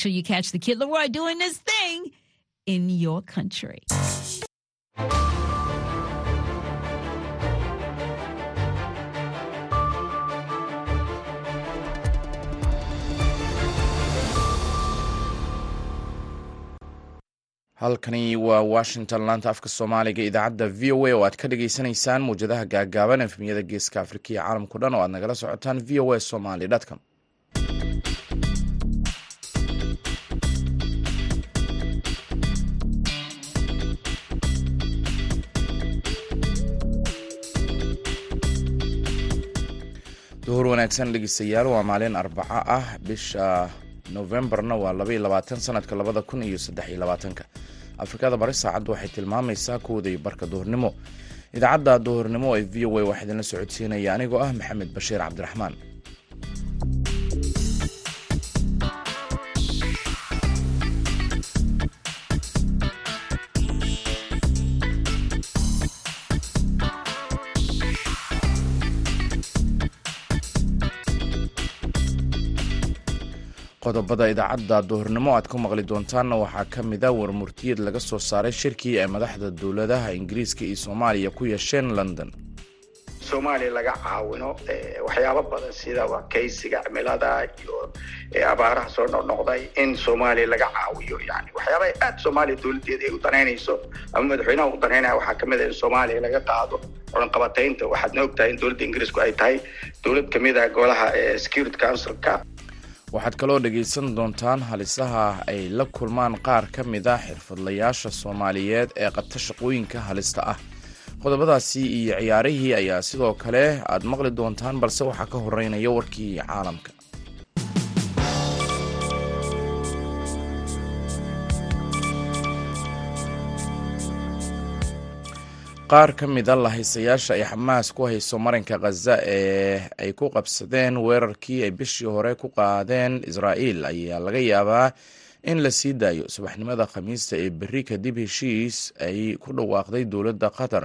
sure you catch the Kid Leroy doing this thing in your country. halkani waa washington laanta afka soomaaliga idaacadda v o a oo aad ka dhagaysanaysaan mawjadaha gaagaaban efmiyada geeska afrika iyo caalamkao dhan oo aad nagala socotaan v o a somaly com duhur wanaagsan dhegeystayaal waa maalin arbaco ah bisha novembarna waa labaiyo labaatan sanadka labada kun iyo saddex iyo labaatanka. Afrikada bari saacaddu waxay tilmaamaysaa iyo barka duhurnimo. Idaacadda duhurnimo ee v o a waxaa idinla socodsiinaya anigoo ah maxamed bashiir cabdiraxmaan qodobada idaacadda duhurnimo aad ku maqli doontaanna waxaa ka mid a warmurtiyad laga soo saaray shirkii ay madaxda dowladaha ingiriiska iyo soomaaliya ku yeesheen london. Soomaaliya laga caawino waxyaabo badan sida wakaysiga cimilada iyo abaaraha soo noqnoqday in soomaaliya laga caawiyo. Yani waxyaabaha aad soomaaliya dowladeeda ay u danaynayso ama madaxweynaha u danaynaya waxaa ka mid a in soomaaliya laga qaado culanqabataynta waxaadna ogtahay in dowladda ingiriisku ay tahay dowlad ka mid ah golaha security councilka waxaad kaloo dhegaysan doontaan halisaha ay la kulmaan qaar ka mid a xirfadlayaasha soomaaliyeed ee qabta shaqooyinka halista ah. Qodobadaasi iyo ciyaarihii ayaa sidoo kale aad maqli doontaan balse waxaa ka horeynaya warkii caalamka qaar ka mid a lahaysayaasha ay xamaas ku hayso marinka khaza ee ay ku qabsadeen weerarkii ay bishii hore ku qaadeen israa'iil ayaa laga yaabaa in la sii daayo subaxnimada khamiista ee berri kadib heshiis ay ku dhawaaqday dowladda qatar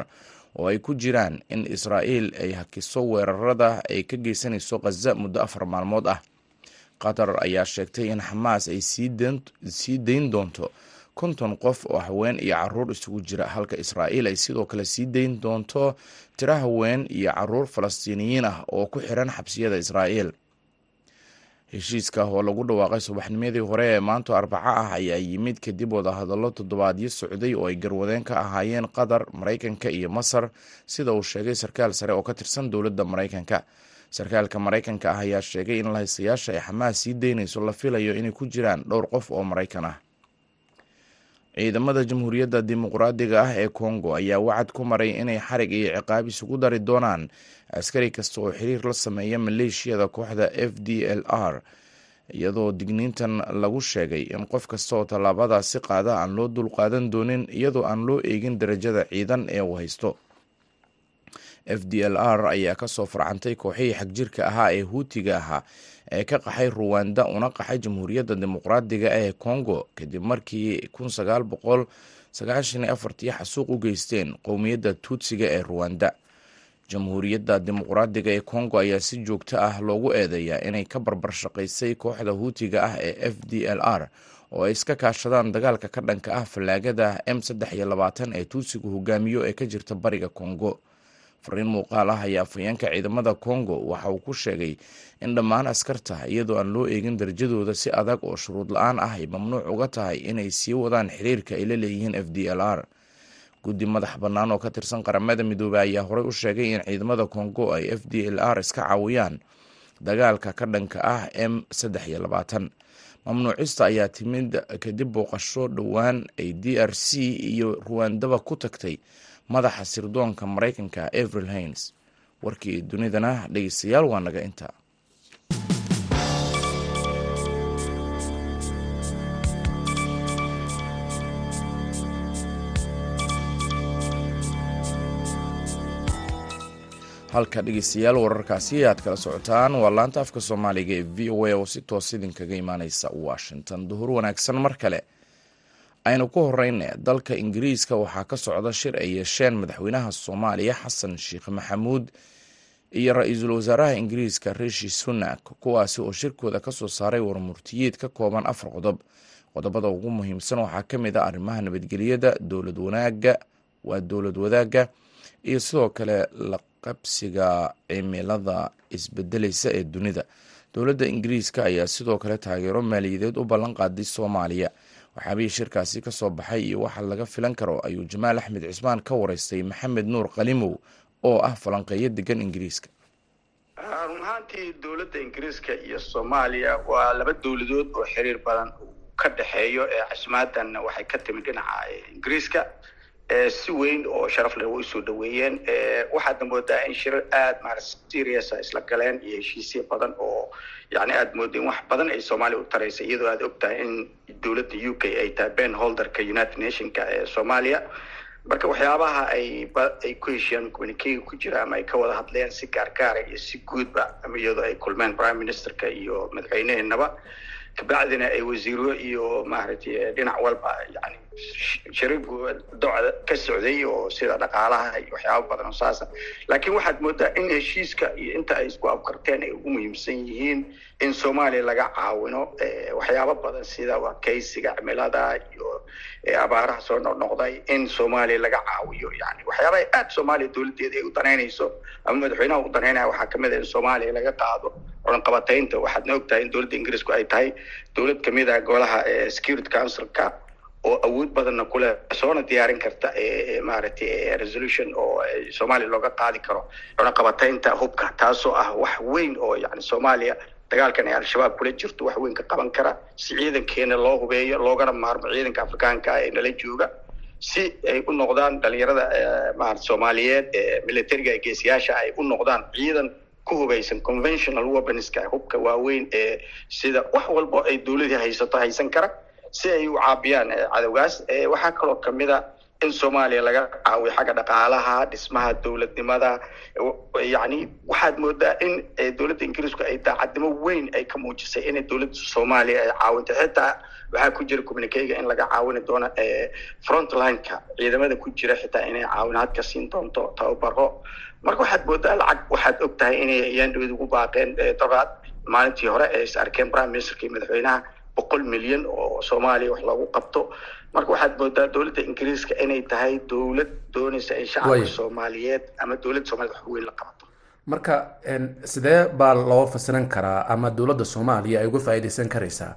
oo ay ku jiraan in israa'iil ay hakiso weerarada ay ka geysanayso khaza muddo afar maalmood ah. Qatar ayaa sheegtay in xamaas ay sii dayn doonto konton qof oo haween iyo carruur isugu jira. Halka israa'iil ay sidoo kale sii dayn doonto tiro haween iyo carruur falastiiniyiin ah oo ku xiran xabsiyada israa'iil. Heshiiska oo lagu dhawaaqay subaxnimadii hore ee maanto arbaco ah ayaa yimid kadib wadahadallo toddobaadyo socday oo ay garwadeen ka ahaayeen qatar maraykanka iyo masar. Sida uu sheegay sarkaal sare oo ka tirsan dowladda maraykanka. Sarkaalka maraykanka ah ayaa sheegay in lahaystayaasha ay xamaas sii daynayso la filayo inay ku jiraan dhowr qof oo maraykan ah ciidamada jamhuuriyadda dimuqraadiga ah ee kongo ayaa wacad ku maray inay xarig iyo ciqaab isugu dari doonaan askari kasta oo xiriir la sameeya maleeshiyada kooxda f d l r iyadoo digniintan lagu sheegay in qof kasta oo tallaabadaasi qaada aan loo dulqaadan doonin iyadoo aan loo eegin darajada ciidan ee uu haysto. F d l r ayaa ka soo farcantay kooxihii xagjirka ahaa ee huutiga ahaa ee ka qaxay ruwanda una qaxay jamhuuriyadda dimuqraadiga ee congo kadib markii afartii xasuuq u geysteen qowmiyadda tuutsiga ee ruwanda jamhuuriyadda dimuqraadiga ee congo ayaa si joogto ah loogu eedeeyaa inay ka barbar shaqaysay kooxda huutiga ah ee f d l r oo ay iska kaashadaan dagaalka ka dhanka ah fallaagada m saddex iyo labaatan ee tuutsigu hogaamiyo ee ka jirta bariga congo fariin muuqaal ah ayaa afhayeenka ciidamada congo waxa uu ku sheegay in dhammaan askarta iyadoo aan loo eegin darajadooda si adag oo shuruud la'aan ah ay mamnuuc uga tahay inay sii wadaan xiriirka ay la leeyihiin f d l r. Guddi madax bannaan oo ka tirsan qaramada midoobey ayaa horey u sheegay in ciidamada congo ay f d l r iska caawiyaan dagaalka ka dhanka ah m saddex iyo labaatan mamnuucista ayaa timid kadib booqasho dhowaan ay d r c iyo ruwandaba ku tagtay madaxa sirdoonka maraykanka avril haines. Warkii dunidana dhegeystayaal waa naga inta. Halka dhegeystayaal wararkaasi aad kala socotaan waa laanta afka soomaaliga ee v o a oo si toos idinkaga imaaneysa washington. Duhur wanaagsan mar kale aynu ku horeyna dalka ingiriiska waxaa ka socda shir ay yeesheen madaxweynaha soomaaliya xasan sheekh maxamuud iyo ra'iisul wasaaraha ingiriiska rishi sunak kuwaasi oo shirkooda ka soo saaray warmurtiyeed ka kooban afar qodob. Qodobada ugu muhiimsan waxaa ka mid a arrimaha nabadgelyada dowlad wanaaga waa dowlad wadaagga iyo sidoo kale la qabsiga cimilada isbedeleysa ee dunida. Dowladda ingiriiska ayaa sidoo kale taageero maaliyadeed u ballan qaaday soomaaliya waxaabihii shirkaasi ka soo baxay iyo waxa laga filan karo ayuu jamaal axmed cismaan ka wareystay maxamed nuur qalimow oo ah falanqeeyo degan ingiriiska. Run ahaantii dowladda ingiriiska iyo soomaaliya waa laba dowladood oo xiriir badan ka dhexeeyo ee casmaadan waxay ka timid dhinaca ingiriiska si weyn oo sharaf leh way u soo dhaweeyeen waxaadna moodaa in shirar aada maarata seriousa isla galeen iyo heshiisya badan oo yani aada mooda in wax badan ay soomaaliya u taraysa iyadoo aada og tahay in dowladda u k ay tahay ben holderka united nationka ee soomaaliya. Marka waxyaabaha ay ay ku heshiyaan communikega ku jira ama ay ka wada hadleen si gaargaara iyo si guudba iyadoo ay kulmeen prime ministerka iyo madaxweyneheenaba kabacdina ay wasiiro iyo maaragtay dhinac walba yani sharigu docda ka socday oo sida dhaqaalaha iyo waxyaaba badan oo saasa laakiin waxaad moodaa in heshiiska iyo inta ay isku afkarteen ay ugu muhiimsan yihiin in soomaaliya laga caawino waxyaaba badan sida wakaysiga cimilada iyo abaaraha soo noqnoqday in soomaaliya laga caawiyo. Yani waxyaabaha aada soomaaliya dowladeeda ay u danaynayso ama madaxweynaha u danaynaya waxaa ka mid a in soomaaliya laga qaado culanqabataynta waxaadna ogtahay in dowladda ingiriisku ay tahay dowlad ka mid ah golaha security councilka oo awood badanna kuleh soona diyaarin karta maaragtay resolution oo soomaaliya looga qaadi karo cunaqabataynta hubka taasoo ah wax weyn oo yani soomaaliya dagaalkan ay al-shabaab kula jirto wax weyn ka qaban kara si ciidankeena loo hubeeyo loogana maarmo ciidanka afrikaanka ee nala jooga si ay u noqdaan dhalinyarada maarata soomaaliyeed ee militariga ee geesiyaasha ay u noqdaan ciidan ku hubaysan conventional weaponska hubka waaweyn ee sida wax walba ay dowladii haysato haysan kara si ay u caabiyaan cadowgaas. Waxaa kaloo ka mid a in soomaaliya laga caawiyo xagga dhaqaalaha dhismaha dowladnimada. Yani waxaad moodaa in dowladda ingiriisku ay daacadnimo weyn ay ka muujisay inay dowladda soomaaliya ay caawinto. Xitaa waxaa ku jira communikega in laga caawini doono frontlineka ciidamada ku jira xitaa inay caawinaad ka siin doonto tababaro. Marka waxaad moodaa lacag waxaad og tahay inay yaandhawed ugu baaqeen dabaad maalintii hore ee is arkeen prime ministerka iyo madaxweynaha boqol milyan oo soomaaliya wax loogu qabto. Marka waxaad moodaa dowladda ingiriiska inay tahay dowlad doonaysa in shacabka soomaaliyeed ama dowladda soomaliyeed wax weyn la qabato. Marka sidee baa loo fasiran karaa ama dowladda soomaaliya ay uga faa'iideysan karaysaa?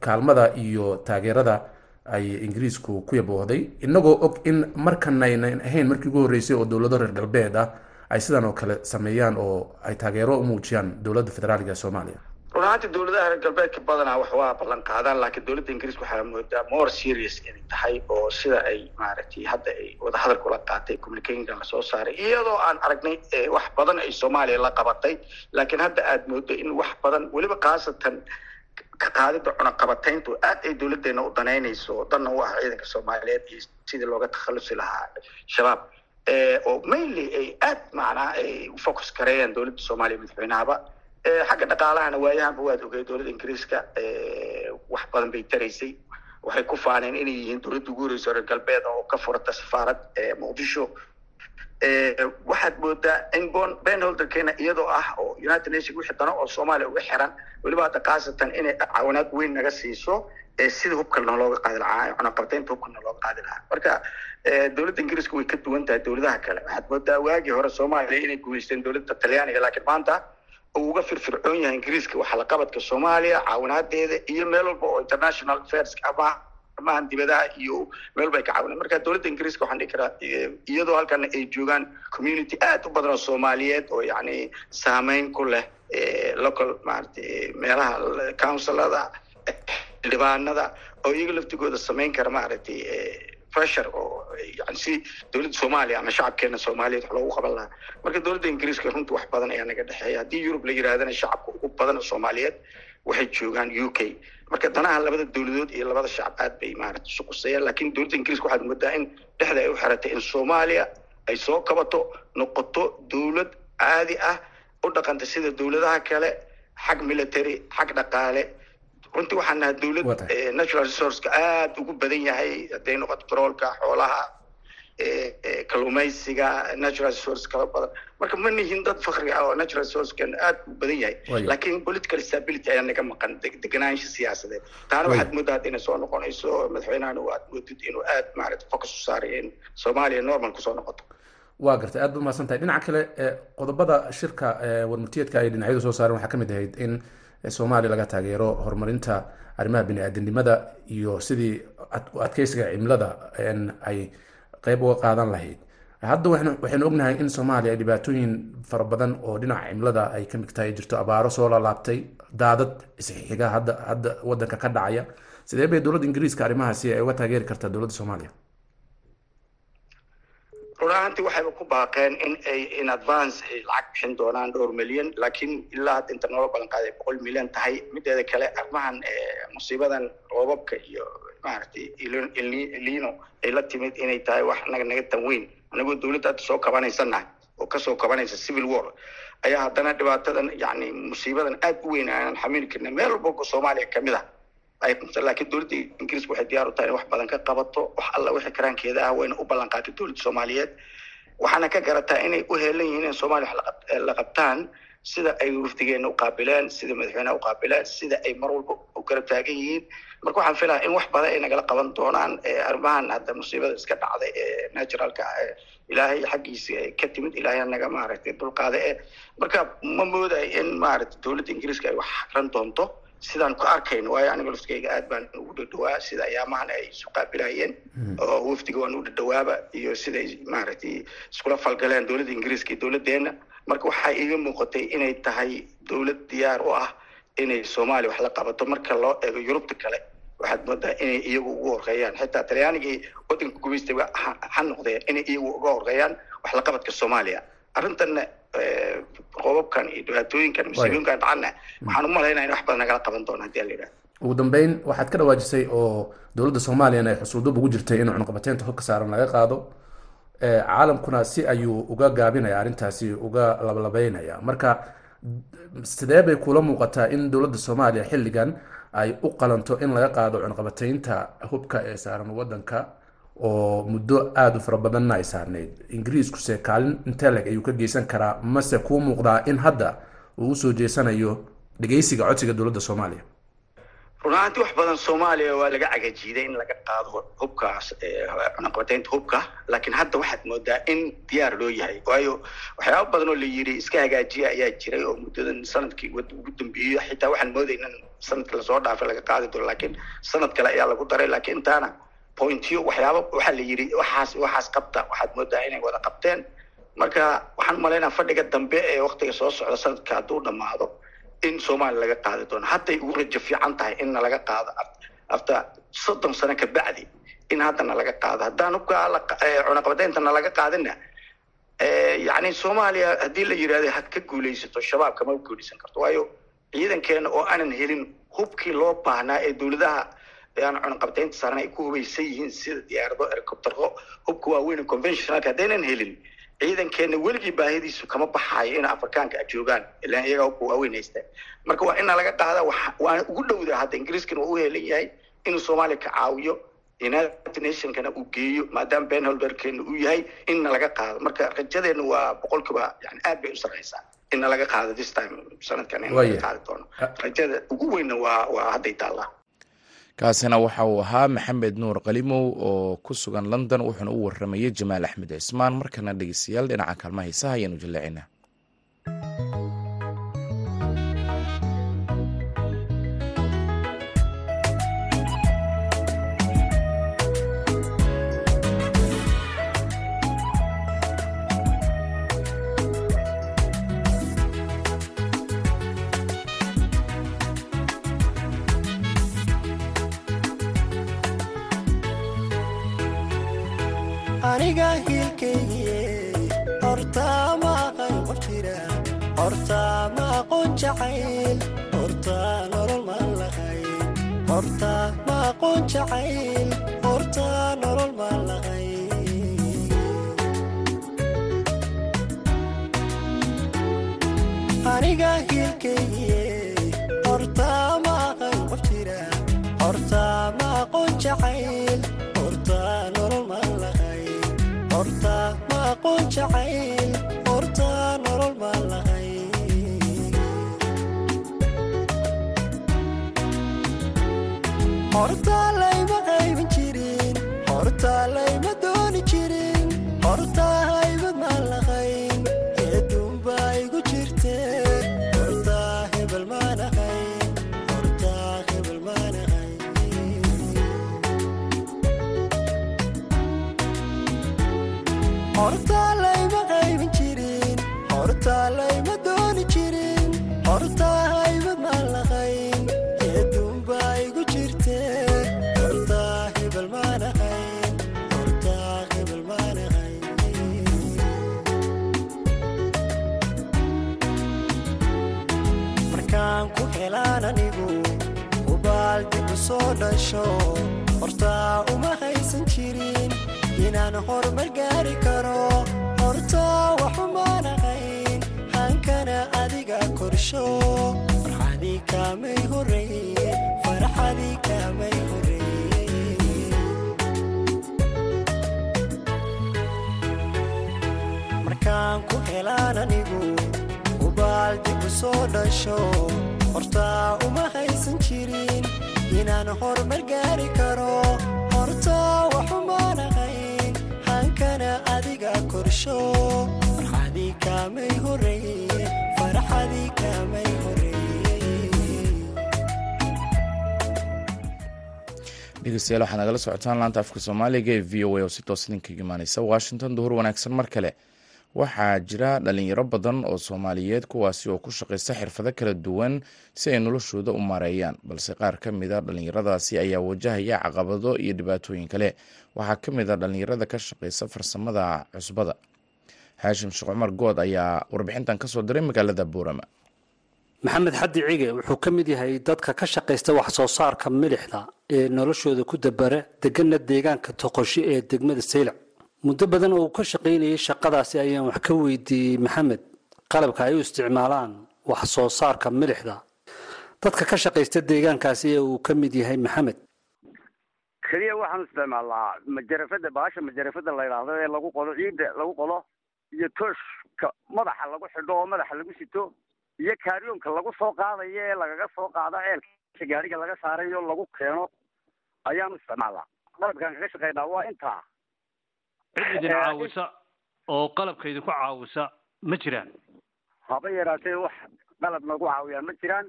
Kaalmada iyo taageerada ay ingiriisku ku yaboohday. Inagoo og in markan aynan ahayn markii ugu horreysay oo dowlado reer galbeed ah ay sidan oo kale sameeyaan oo ay taageero u muujiyaan dowladda federaaliga soomaaliya run ahaantii dowladaha reer galbeedka badanaa wax waa ballan qaadaan laakiin dowladda ingiriiska waxaa moodaa more serious inay tahay oo sida ay maaragtay hadda ay wadahadal kula qaatay communicationka la soo saaray iyadoo aan aragnay wax badan ay soomaaliya la qabatay. Laakiin hadda aad moodo in wax badan weliba khaasatan ka qaadida cunaqabatayntu aad ay dowladeena u danaynayso danna u ah ciidanka soomaaliyeed iyo sidii looga takhalusi lahaa shabaab. Oo mainly ay aad macnaa ay u focus gareeyaan dowladda soomaaliya madaxweynahaba xagga dhaqaalahana waayahanba waad ogay dowladda ingiriiska wax badan bay taraysay. Waxay ku faaneen inay yihiin dowladda ugu horeysa reer galbeed oo ka furata safaarad muqdisho waxaad moodaa in bon ben holderkeena iyadoo ah oo united nation wixii dano oo soomaaliya uga xiran weliba hadda khaasatan inay caawinaad weyn naga siiso sida hubkalna looga qaadi lahaa cunaqabataynta hubkalna looga qaadi lahaa. Marka dowladda ingiriiska way ka duwan tahay dowladaha kale. Waxaad moodaa waagii hore soomaaliya inay guuleysteen dowladda talyaaniga laakiin maanta uga firfircoon yahay ingiriiska waxaa laqabadka soomaaliya caawinaadeeda iyo meel walba oo international affairs ama amahan dibadaha iyo meel bay ka caawinaan. Marka dowladda ingiriiska waxaan dhihi karaa iyadoo halkana ay joogaan community aad u badan oo soomaaliyeed oo yacni saameyn ku leh local maaragtay meelaha councilada xildhibaanada oo iyaga laftigooda samayn kara maaragtay pressure oo yani si dowladda soomaaliya ama shacabkeena soomaaliyeed wax loogu qaban lahaa marka dowladda ingiriiska runtii wax badan ayaa naga dhexeeya. Haddii yurub la yirahdana shacabka ugu badan oo soomaaliyeed waxay joogaan u k. Marka danaha labada dowladood iyo labada shacab aad bay maaragta isu quseeyaan dowladda ingiriiska waxaad moodaa in dhexda ay u xiratay in soomaaliya ay soo kabato noqoto dowlad caadi ah u dhaqanta sida dowladaha kale xag military xag dhaqaale runtii waxaan nahay dowlad natural resourceka aada ugu badan yahay. Hadday noqoto baroolka xoolaha kalluumaysiga natural resource kala badan. Marka ma nihin dad fakri ah oo natural resourcekan aad u badan yahay. Laakiin political stability ayaa naga maqan deganaansha siyaasadeed. Taana waxaad moodaa hadda inay soo noqonayso madaxweynahana aad moodid inuu aad maarata focus u saaray in soomaaliya normal ku soo noqoto. Waa gartay aad ba umahadsan tahay dhinaca kale qodobada shirka warmurtiyeedka ay dhinacyadu soo saareen waxaa ka mid ahayd in soomaaliya laga taageero horumarinta arrimaha bini-aadanimada iyo sidii adkeysiga cimilada ay qeyb uga qaadan lahayd. Hadda waxaynu ognahay in soomaaliya ay dhibaatooyin fara badan oo dhinaca cimilada ay ka mid tahay jirto abaaro soo lalaabtay daadad isxiga hadda hadda wadanka ka dhacaya. Sidee bay dowladda ingiriiska arrimahaasi ay uga taageeri kartaa dowladda soomaaliya run ahaantii waxayba ku baaqeen in ay in advance ay lacag bixin doonaan dhowr milyan laakiin ilaa hadda inta noola balan qaaday boqol milyan tahay. Mideeda kale arrimahan musiibadan roobabka iyo maaragtay lino ay la timid inay tahay wax naga naga tanweyn anagoo dowladda hadda soo kabanaysanahay oo ka soo kabanaysa civil war ayaa haddana dhibaatadan yani musiibadan aad u weyn aanan xamili karna meel walba soomaaliya ka mid ah laakiin dowladda ingiriiska waxay diyaar u tahay in wax badan ka qabato wax alla wixii karaankeeda ah wayna u ballan qaatay dowladda soomaaliyeed. Waxaana ka garataa inay u heelan yihiin in soomaaliya wax la qabtaan sida ay wafdigeena u qaabileen sida madaxweyneha u qaabileen sida ay mar walba u garab taagan yihiin. Marka waxaan filaha in wax badan ay nagala qaban doonaan arrimahan hadda musiibada iska dhacday ee naturalka ilaahay xaggiisa ka timid ilaahay naga maaragtay dulqaada e marka ma moodayo in maaragtay dowladda ingiriiska ay wax xaqran doonto sidaan ku arkayno waayo aniga laftigeyga aad baan ugu dhadhawaa sida ayaamahan ay isu qaabilayeen oo wafdiga waan u dhadhawaaba iyo siday maaragtay iskula falgaleen dowladda ingiriiska iyo dowladdeena marka waxaa iiga muuqatay inay tahay dowlad diyaar u ah inay soomaaliya wax la qabato. Marka loo eego yurubta kale waxaad moodaa inay iyagu ugu horeeyaan xitaa talyaanigii wadanka gumaystay ha noqdeen inay iyagu uga horeeyaan wax la qabadka soomaaliya arrintanna qoobabkan iyo dhibaatooyinkan musiibooyinkan dhacana waxaan u malaynaya in wax badan nagala qaban doona haddii la yidhaha ugu dambeyn waxaad ka dhawaajisay oo dowladda soomaaliyana ay xusuuldub ugu jirtay in cunuqabateynta hubka saaran laga qaado caalamkuna si ayuu uga gaabinaya arrintaasi uga labalabeynaya marka sidee bay kula muuqataa in dowladda soomaaliya xilligan ay u qalanto in laga qaado cunuqabateynta hubka ee saaran wadanka oo muddo aada u fara badanna ay saarneyd ingiriiskuse kaalin inteleg ayuu ka geysan karaa mase kuu muuqdaa in hadda uu u soo jeesanayo dhegeysiga codsiga dowladda soomaaliya? Run ahaantii wax badan soomaaliya waa laga cagajiiday in laga qaado hubkaas cunaqabateynta hubka. Laakiin hadda waxaad moodaa in diyaar loo yahay. Waayo waxyaaba badan oo la yidhi iska hagaajiya ayaa jiray oo muddadan sannadkii ugu dambeeyey. Xitaa waxaan moodayna in sannadkii la soo dhaafay laga qaadi doono laakiin sanad kale ayaa lagu daray. Laakiin intaana pointyo waxyaaba waxaa la yidhi waxaas waxaas qabta. Waxaad moodaa inay wada qabteen. Marka waxaan umalaynaa fadhiga dambe ee waktiga soo socda sanadka hadduu dhamaado in soomaaliya laga qaadi doono. Hadday ugu rajo fiican tahay inna laga qaado after soddon sano ka bacdi in haddana laga qaado. Haddaan hubka cunaqabadeyntana laga qaadina yani soomaaliya haddii la yidhahdo had ka guulaysato shabaab kama guulaysan karto. Waayo ciidankeena oo aanan helin hubkii loo baahnaa ee dowladaha aan cunaqabteynta saaran ay ku hubaysan yihiin sida diyaarado helicoptero hubka waaweyn conventionalka haddaynan helin ciidankeena weligii baahidiisu kama baxaayo in afrikaanka joogaan ilaan iyaga hubka waaweyn haystaan marka waa ina laga qaada waana ugu dhowdaa hadda ingiriiskana waa u helan yahay inuu soomaaliya ka caawiyo united nationkana uu geeyo maadaama ben holderkeena uu yahay inna laga qaado. Marka rajadeena waa boqolkiiba yani aad bay u sarreysaa inna laga qaado this time sanadkan in laga qaadi doono. Rajada ugu weynna waa waa hadday taallaa kaasina waxa uu ahaa maxamed nuur qalimow oo ku sugan london wuxuuna u waramayay jamaal axmed cismaan markana dhegeystayaal dhinaca kaalmaha hiisaha ayaanu jaleecina maalaqay aniga hiilkaygiye hortaa maaqan qof jira. Hortaa maaqon jacayl hortaa nolol maalaqay horta ma aqoon jacayl horta nolol baan lahay horta layma qaybin jirin soo dhasho hortaa uma haysan jirin inaan horumar gaari karo. Hortaa waxumaan ahayn hankana adiga korsho. Farxadii kaamay horreeye farxadii kaamay markaan ku helaan anigu hubaal dib u soo dhasho. Hortaa uma haysan jirin inaan horumar gaari karo. Hortaa waxumaan ahayn adiga korsho. Farxadii kaamay horreeye farxadii kaamay horreeye dhegeystayaal waxaad nagala socotaan laanta afka soomaaliga ee v o a oo si toos idinkaga imaaneysa. Washington duhur wanaagsan mar kale waxaa jira dhalinyaro badan oo soomaaliyeed kuwaasi oo ku shaqaysta xirfado kala duwan si ay noloshooda u maareeyaan balse qaar ka a dhalinyaradaasi ayaa wajahaya caqabado iyo dhibaatooyin kale. Waxaa ka mid a dhalinyarada ka shaqaysa farsamada cusbada. Haashim sheekh cumar good ayaa warbixintan ka soo diray magaalada buurama. Maxamed xaddi cige wuxuu ka mid yahay dadka ka shaqaysta wax soo saarka milixda ee noloshooda ku dabara degana deegaanka toqoshi ee degmada saylac muddo badan oo uu ka shaqaynayay shaqadaasi ayaan wax ka weydiiyey maxamed. Qalabka ay u isticmaalaan wax soo saarka milixda. Dadka ka shaqaysta deegaankaasi ee uu ka mid yahay maxamed. Keliya waxaan isticmaalnaa majarafada baasha majarafada la yidhaahdo ee lagu qodo ciidda lagu qodo iyo tooshka madaxa lagu xidho oo madaxa lagu sito iyo kaaryoonka lagu soo qaadayo ee lagaga soo qaado ceelka gaariga laga saarayo lagu keeno. Ayaanu isticmaalnaa. Qalabkaan kaga shaqaynaa waa intaa cid idin caawisa oo qalabka idinku caawisa ma jiraan. Haba yaraatee wax qalab nagu caawiyaan ma jiraan.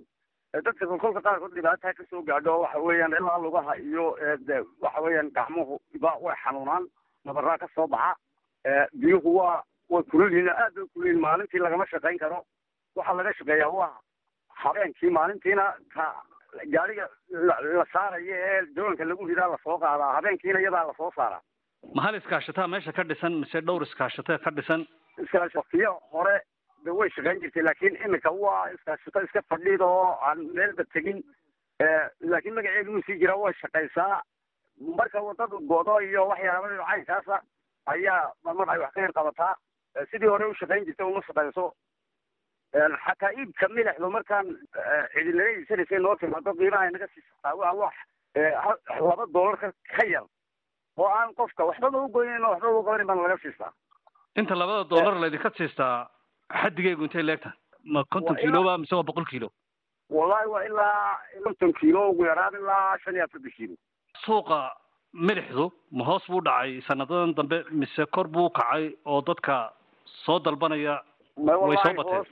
Dadka kolkolka qaarkood dhibaata ka soo gaadho waxa weeyaan ilaa lugaha iyo waxa weeyaan gacmuhu ba way xanuunaan nabaraa ka soo baxa. Biyuhu waa way kululyihiin aad bay kululyihiin maalintii lagama shaqayn karo. Waxaa laga shaqeeyaa waa habeenkii maalintiina ka gaariga la saarayo ee doonka lagu ridaa la soo qaadaa habeenkiina iyadaa la soo saaraa ma hal iskaashataa meesha ka dhisan mise dhowr iskaashatee ka dhisan? Iskaas waqtiyo hore de way shaqayn jirtay laakiin iminka waa iskaashato iska fadhiida oo aan meelba tegin laakiin magaceedu wuu sii jiraa way shaqaysaa. Marka waddada godo iyo waxyaabada caynkaasa ayaa marmar ay wax ka yar qabataa. Sidii hore u shaqayn jirtay uma shaqayso. Xataa iibka milixdu markaan cidi naga iibsanaysay noo timaado qiimaha naga siisataa waa wax laba doolar ka ka yar oo aan qofka waxbaba u goynayn oo waxbaba u qabanin baan laga siistaa. Inta labada doolar laydinka siistaa xaddigeegu intay leegtahay? Ma konton Waa kiiloba mise waa boqol kiilo? Wallahi waa ilaa konton kiilo ugu yaraan ilaa shan iyo afartan kiilo suuqa milixdu ma hoos buu dhacay sanadadan dambe mise kor buu kacay oo dadka soo dalbanaya way soo bateen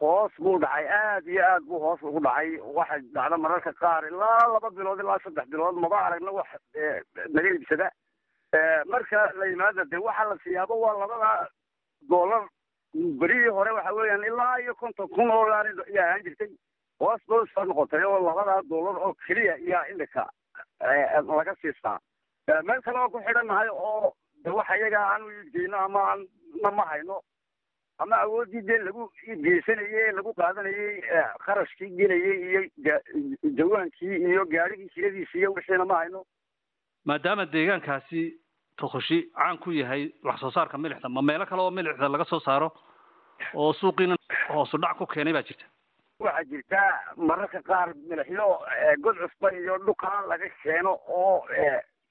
hoos buu dhacay aad iyo aad buu hoos ugu dhacay. Waxay dhacda mararka qaar ilaa laba bilood ilaa saddex bilood maba aragna wax eh, naga iibsada. Eh, marka la yimaada de waxaa la siyaabo waa labada doolar berihii hore waxa weeyaan ilaa iyo konton kun oo laari ayaa ahaan jirtay. Hoos bay soo noqotay oo labada doolar oo keliya iyaa imika eh, laga siistaa. Meel kale oo ku xidhannahay oo de waxa iyaga aan u iibgeyno ama aan na ma hayno ama awooddii dee lagu iibgeysanayey ee lagu qaadanayey kharashkii gelayey iyo jawaankii iyo gaarigii kiradiisi iyo wixiina ma hayno maadaama deegaankaasi toqoshi caan ku yahay wax soo saarka milixda ma meelo kale oo milixda laga soo saaro oo suuqiina hoosu dhac ku keenay baa jirta waxaa jirta mararka qaar milixyo god cusba iyo dhuka laga keeno oo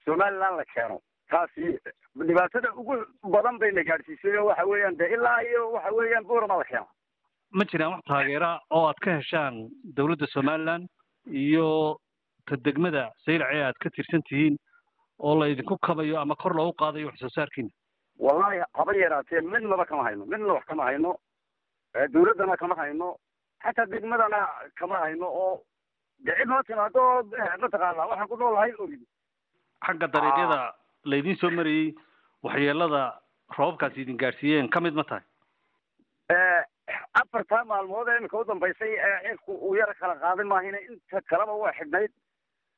somaliland la keeno taasi dhibaatada ugu badan bayna gaadhsiisay oo waxa weeyaan de ilaa iyo waxa weeyaan buurama la keeno ma jiraan wax taageera oo aad ka heshaan dowladda somaliland iyo ta degmada saylac ee aad ka tirsan tihiin oo la idinku kabayo ama kor loogu qaadayo wax soo saarkiina? Wallahi haba yaraatee midnaba kama hayno midna wax kama hayno dawladdana kama hayno xataa degmadana kama hayno oo de cid noo timaado mataqaana waxaan ku noolahay orid xagga dariiqyada laydin soo marayey waxyeelada roobabkaasi idin gaadhsiiyeen ka mid ma tahay afartaa maalmood ee imika u dambaysay ee cirku uu yara kala qaaday maahina inta kaleba waa xidhnayd.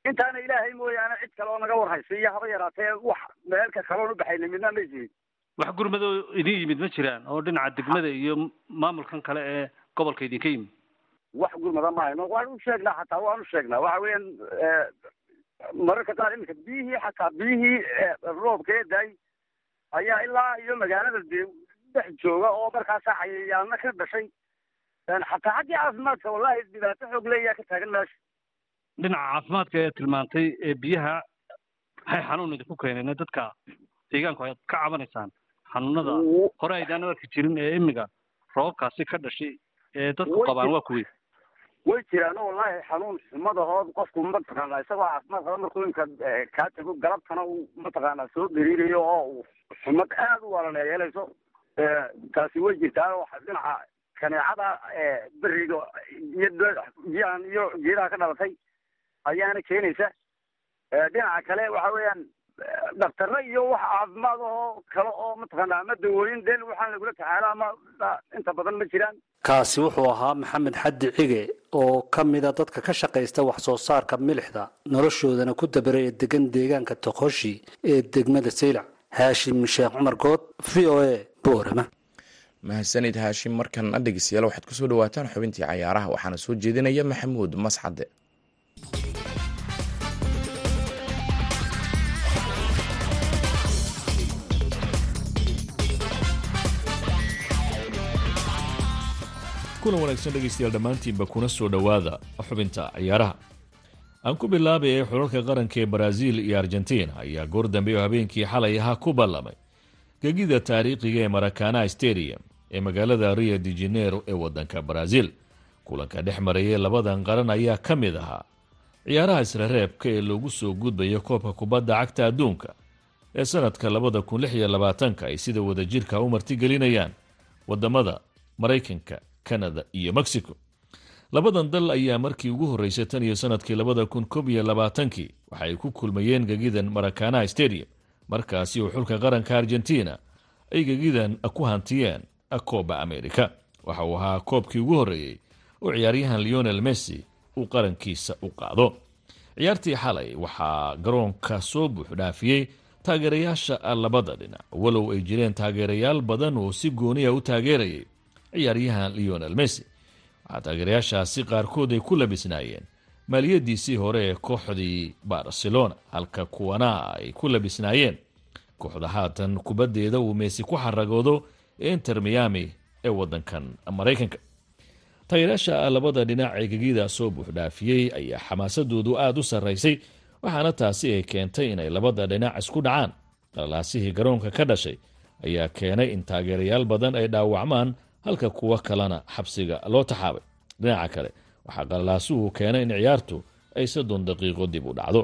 Intaana ilaahay mooyaane cid kale oo naga warhaysay iyo haba yaraatee wax meelka kaloon u baxayna midna may jirin wax gurmadoo idin yimid ma jiraan oo dhinaca degmada iyo maamulkan kale ee gobolka idinka yimid? Wax gurmada ma hayno waan u sheegnaa xataa waan u sheegnaa. Waxa weeyaan mararka qaar iminka biyihii xataa biyihii roobka ee daay ayaa ilaa iyo magaalada dee dhex jooga oo markaasaa cayayaano ka dhashay. Xataa xaggii caafimaadka wallahi dhibaato xoog leeyaa ka taagan meesha. Dhinaca caafimaadka ee tilmaantay ee biyaha maxay xanuun idinku keeneen dadka deegaanku ayaad ka cabanaysaan. Xanuunada hore aydaan arki jirin ee imiga roobabkaasi ka dhashay ee dadku qabaan waa kuwey way jiraan oo wallahi xanuun xumadahood qofku mataqaana isagoo caafimaad qaba markuu inka kaa tago galabtana uu mataqaana soo dhiriirayo oo uu xumad aad u walana yeelayso taasi way jirtaa oo dhinaca kaneecada beriga iyo biyahan iyo geedaha ka dhalatay ayaana keenaysa. Dhinaca kale waxa weeyaan dhaktaro iyo wax caafimaad oo kale oo mataqaana ama dawooyin deen waxaan lagula tacaala ama inta badan ma jiraan. Kaasi wuxuu ahaa maxamed xaddi cige oo ka mida dadka ka shaqaysta wax soo saarka milixda noloshoodana ku dabara ee degan deegaanka toqoshi ee degmada saylac haashim sheekh cumar good v o a boorama. Mahadsanid haashim markan dhegeystayaal waxaad ku soo dhawaataan xubintii cayaaraha waxaana soo jeedinaya maxamuud mascade kulan wanaagsan dhegaystayaal dhammaantiinba kuna soo dhowaada xubinta ciyaaraha. Aan ku bilaabaya xulalka qaranka ee baraaziil iyo argentina ayaa goor dambe oo habeenkii xalay ahaa ku ballamay. Gegida taariikhiga ee marakana stadium ee magaalada rio de janeiro ee wadanka baraaziil kulanka dhex marayay labadan qaran ayaa ka mid ahaa. Ciyaaraha isrereebka ee loogu soo gudbayo koobka kubadda cagta adduunka ee sanadka labada kun lix iyo labaatanka ay sida wadajirka u martigelinayaan. Wadamada maraykanka kanada iyo mexico. Labadan dal ayaa markii ugu horreysay tan iyo sannadkii labada kun koob iyo labaatankii waxa ku kulmayeen gegidan marakana stadium markaasi oo xulka qaranka argentina ay gegidan ku hantiyeen kooba america waxa uu ahaa koobkii ugu horreeyey oo ciyaaryahan leonel messi uu qarankiisa u qaado. Ciyaartii xalay waxaa garoonka soo buuxdhaafiyey taageerayaasha labada dhinac. Walow ay jireen taageerayaal badan oo si gooniya u taageerayay ciyaaryahan leonel messi. Waxaa taageerayaashaasi qaarkood ay ku labisnaayeen maaliyadiisii hore ee kooxdii barcelona halka kuwana ay ku labisnaayeen kooxda haatan kubaddeeda uu meesi ku xaragoodo inter miami ee wadankan maraykanka taageerayaasha labada dhinac ee gegida soo buuxdhaafiyey ayaa xamaasadoodu aada u sarraysay waxaana taasi ay keentay inay labada dhinac isku dhacaan. Qalalaasihii garoonka ka dhashay ayaa keenay in taageerayaal badan ay dhaawacmaan halka kuwo kalena xabsiga loo taxaabay. Dhinaca kale waxaa qalalaasuhu keenay in ciyaartu ay soddon daqiiqo dib u dhacdo.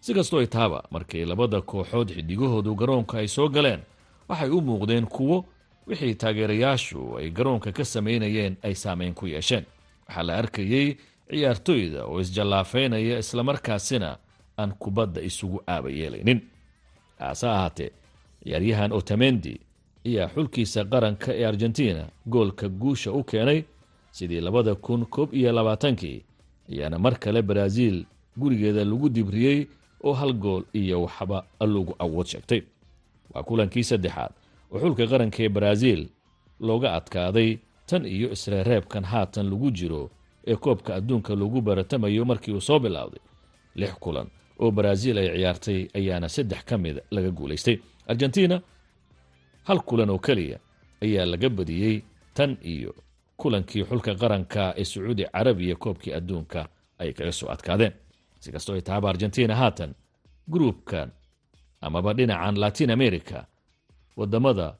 Si kastoo ay taaba markii labada kooxood xidigahoodu garoonka ay soo galeen waxay u muuqdeen kuwo wixii taageerayaashu ay garoonka ka samaynayeen ay saameyn ku yeesheen. Waxaa la arkayey ciyaartoyda oo isjallaafeynaya islamarkaasina aan kubadda isugu aaba yeelaynin haase ahaatee ciyaaryahan otamendi ayaa xulkiisa qaranka ee argentina goolka guusha u keenay sidii labada kun koob iyo labaatankii ayaana mar kale baraaziil gurigeeda lagu dibriyey oo hal gool iyo waxba lagu awood sheegtay. Waa kulankii saddexaad oo xulka qaranka ee baraaziil looga adkaaday tan iyo isreereebkan haatan lagu jiro ee koobka adduunka lagu baratamayo markii uu soo bilowday lix kulan oo baraaziil ay ciyaartay ayaana saddex ka mid laga guulaystay. Argentina hal kulan oo keliya ayaa laga badiyey tan iyo kulankii xulka qaranka ee sacuudi carabiya koobkii adduunka ay kaga soo adkaadeen. Si kastoo ay tahaba argentina haatan gruubkan amaba dhinacan latin america waddamada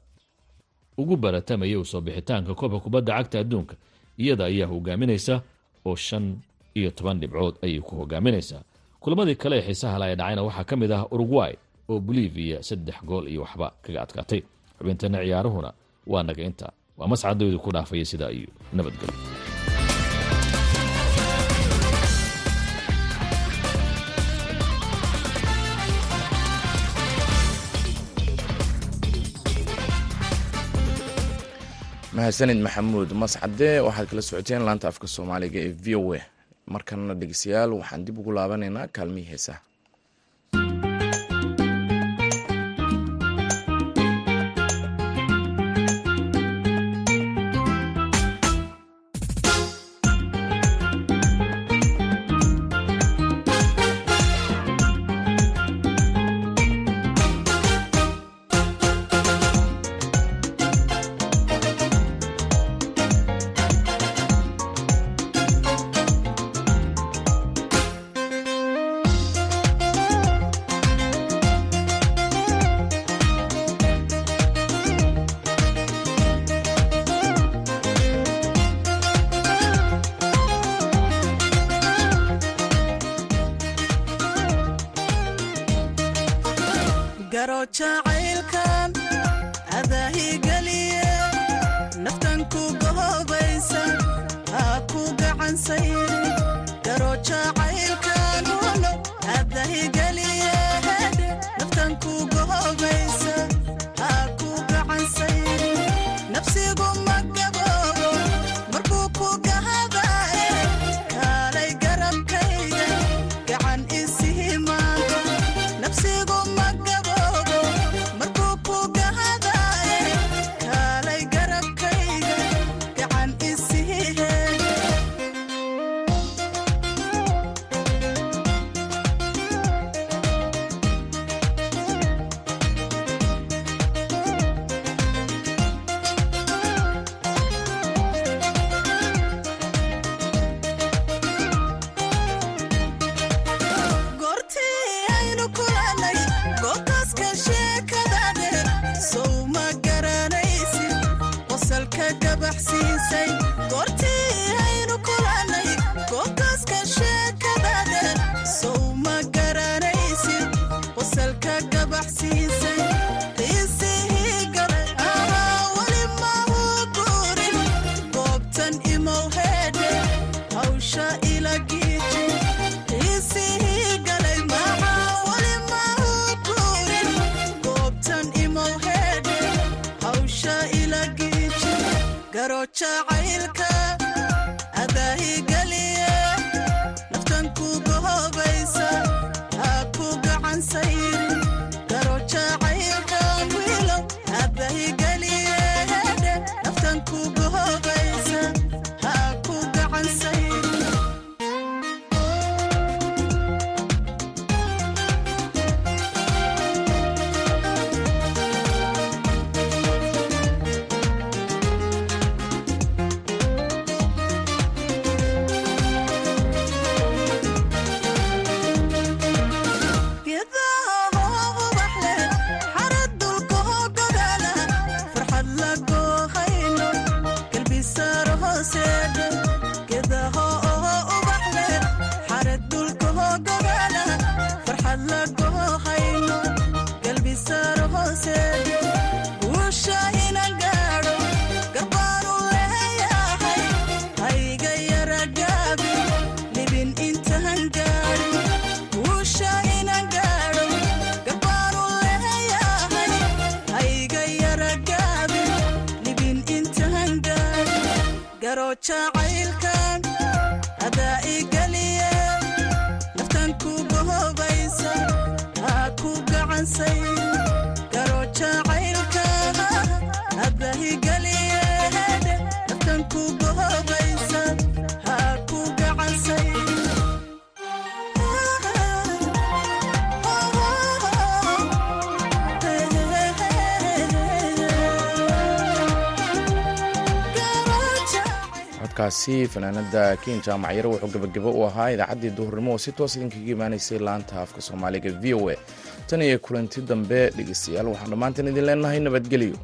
ugu baratamaya u soo bixitaanka koobka kubadda cagta adduunka iyada ayaa hogaaminaysa oo shan iyo toban dhibcood ayay ku hogaaminaysaa. Kulamadii kale ee xiisaha la ee dhacayna waxaa ka mid ah uruguay oo bolivia saddex gool iyo waxba kaga adkaatay xubintana ciyaaruhuna waa naga inta waa mascadoodu ku dhaafaya sidaa iyo nabadgelyo. Mahadsanid maxamuud mascade waxaad kala socoteen laanta afka soomaaliga ee v o a. Markanna dhegeystayaal waxaan dib ugu laabanaynaa kaalmihii heesaha garo jacaylkan adaahigeliye naftan ku gohobaysa ha ku gacansayri garo jacaylkan karo jacaylkan hadaa igaliya naftan ku bohobaysa haa ku gacansayn codkaasi fanaanada ken jaamacyare wuxuu gebagabo u ahaa idaacaddii duhurnimo oo si toos idinkaga imaanaysay laanta afka soomaaliga v o a. Tan iyo kulanti dambe dhegeystayaal waxaan dhammaantan idin leenahay nabadgelyo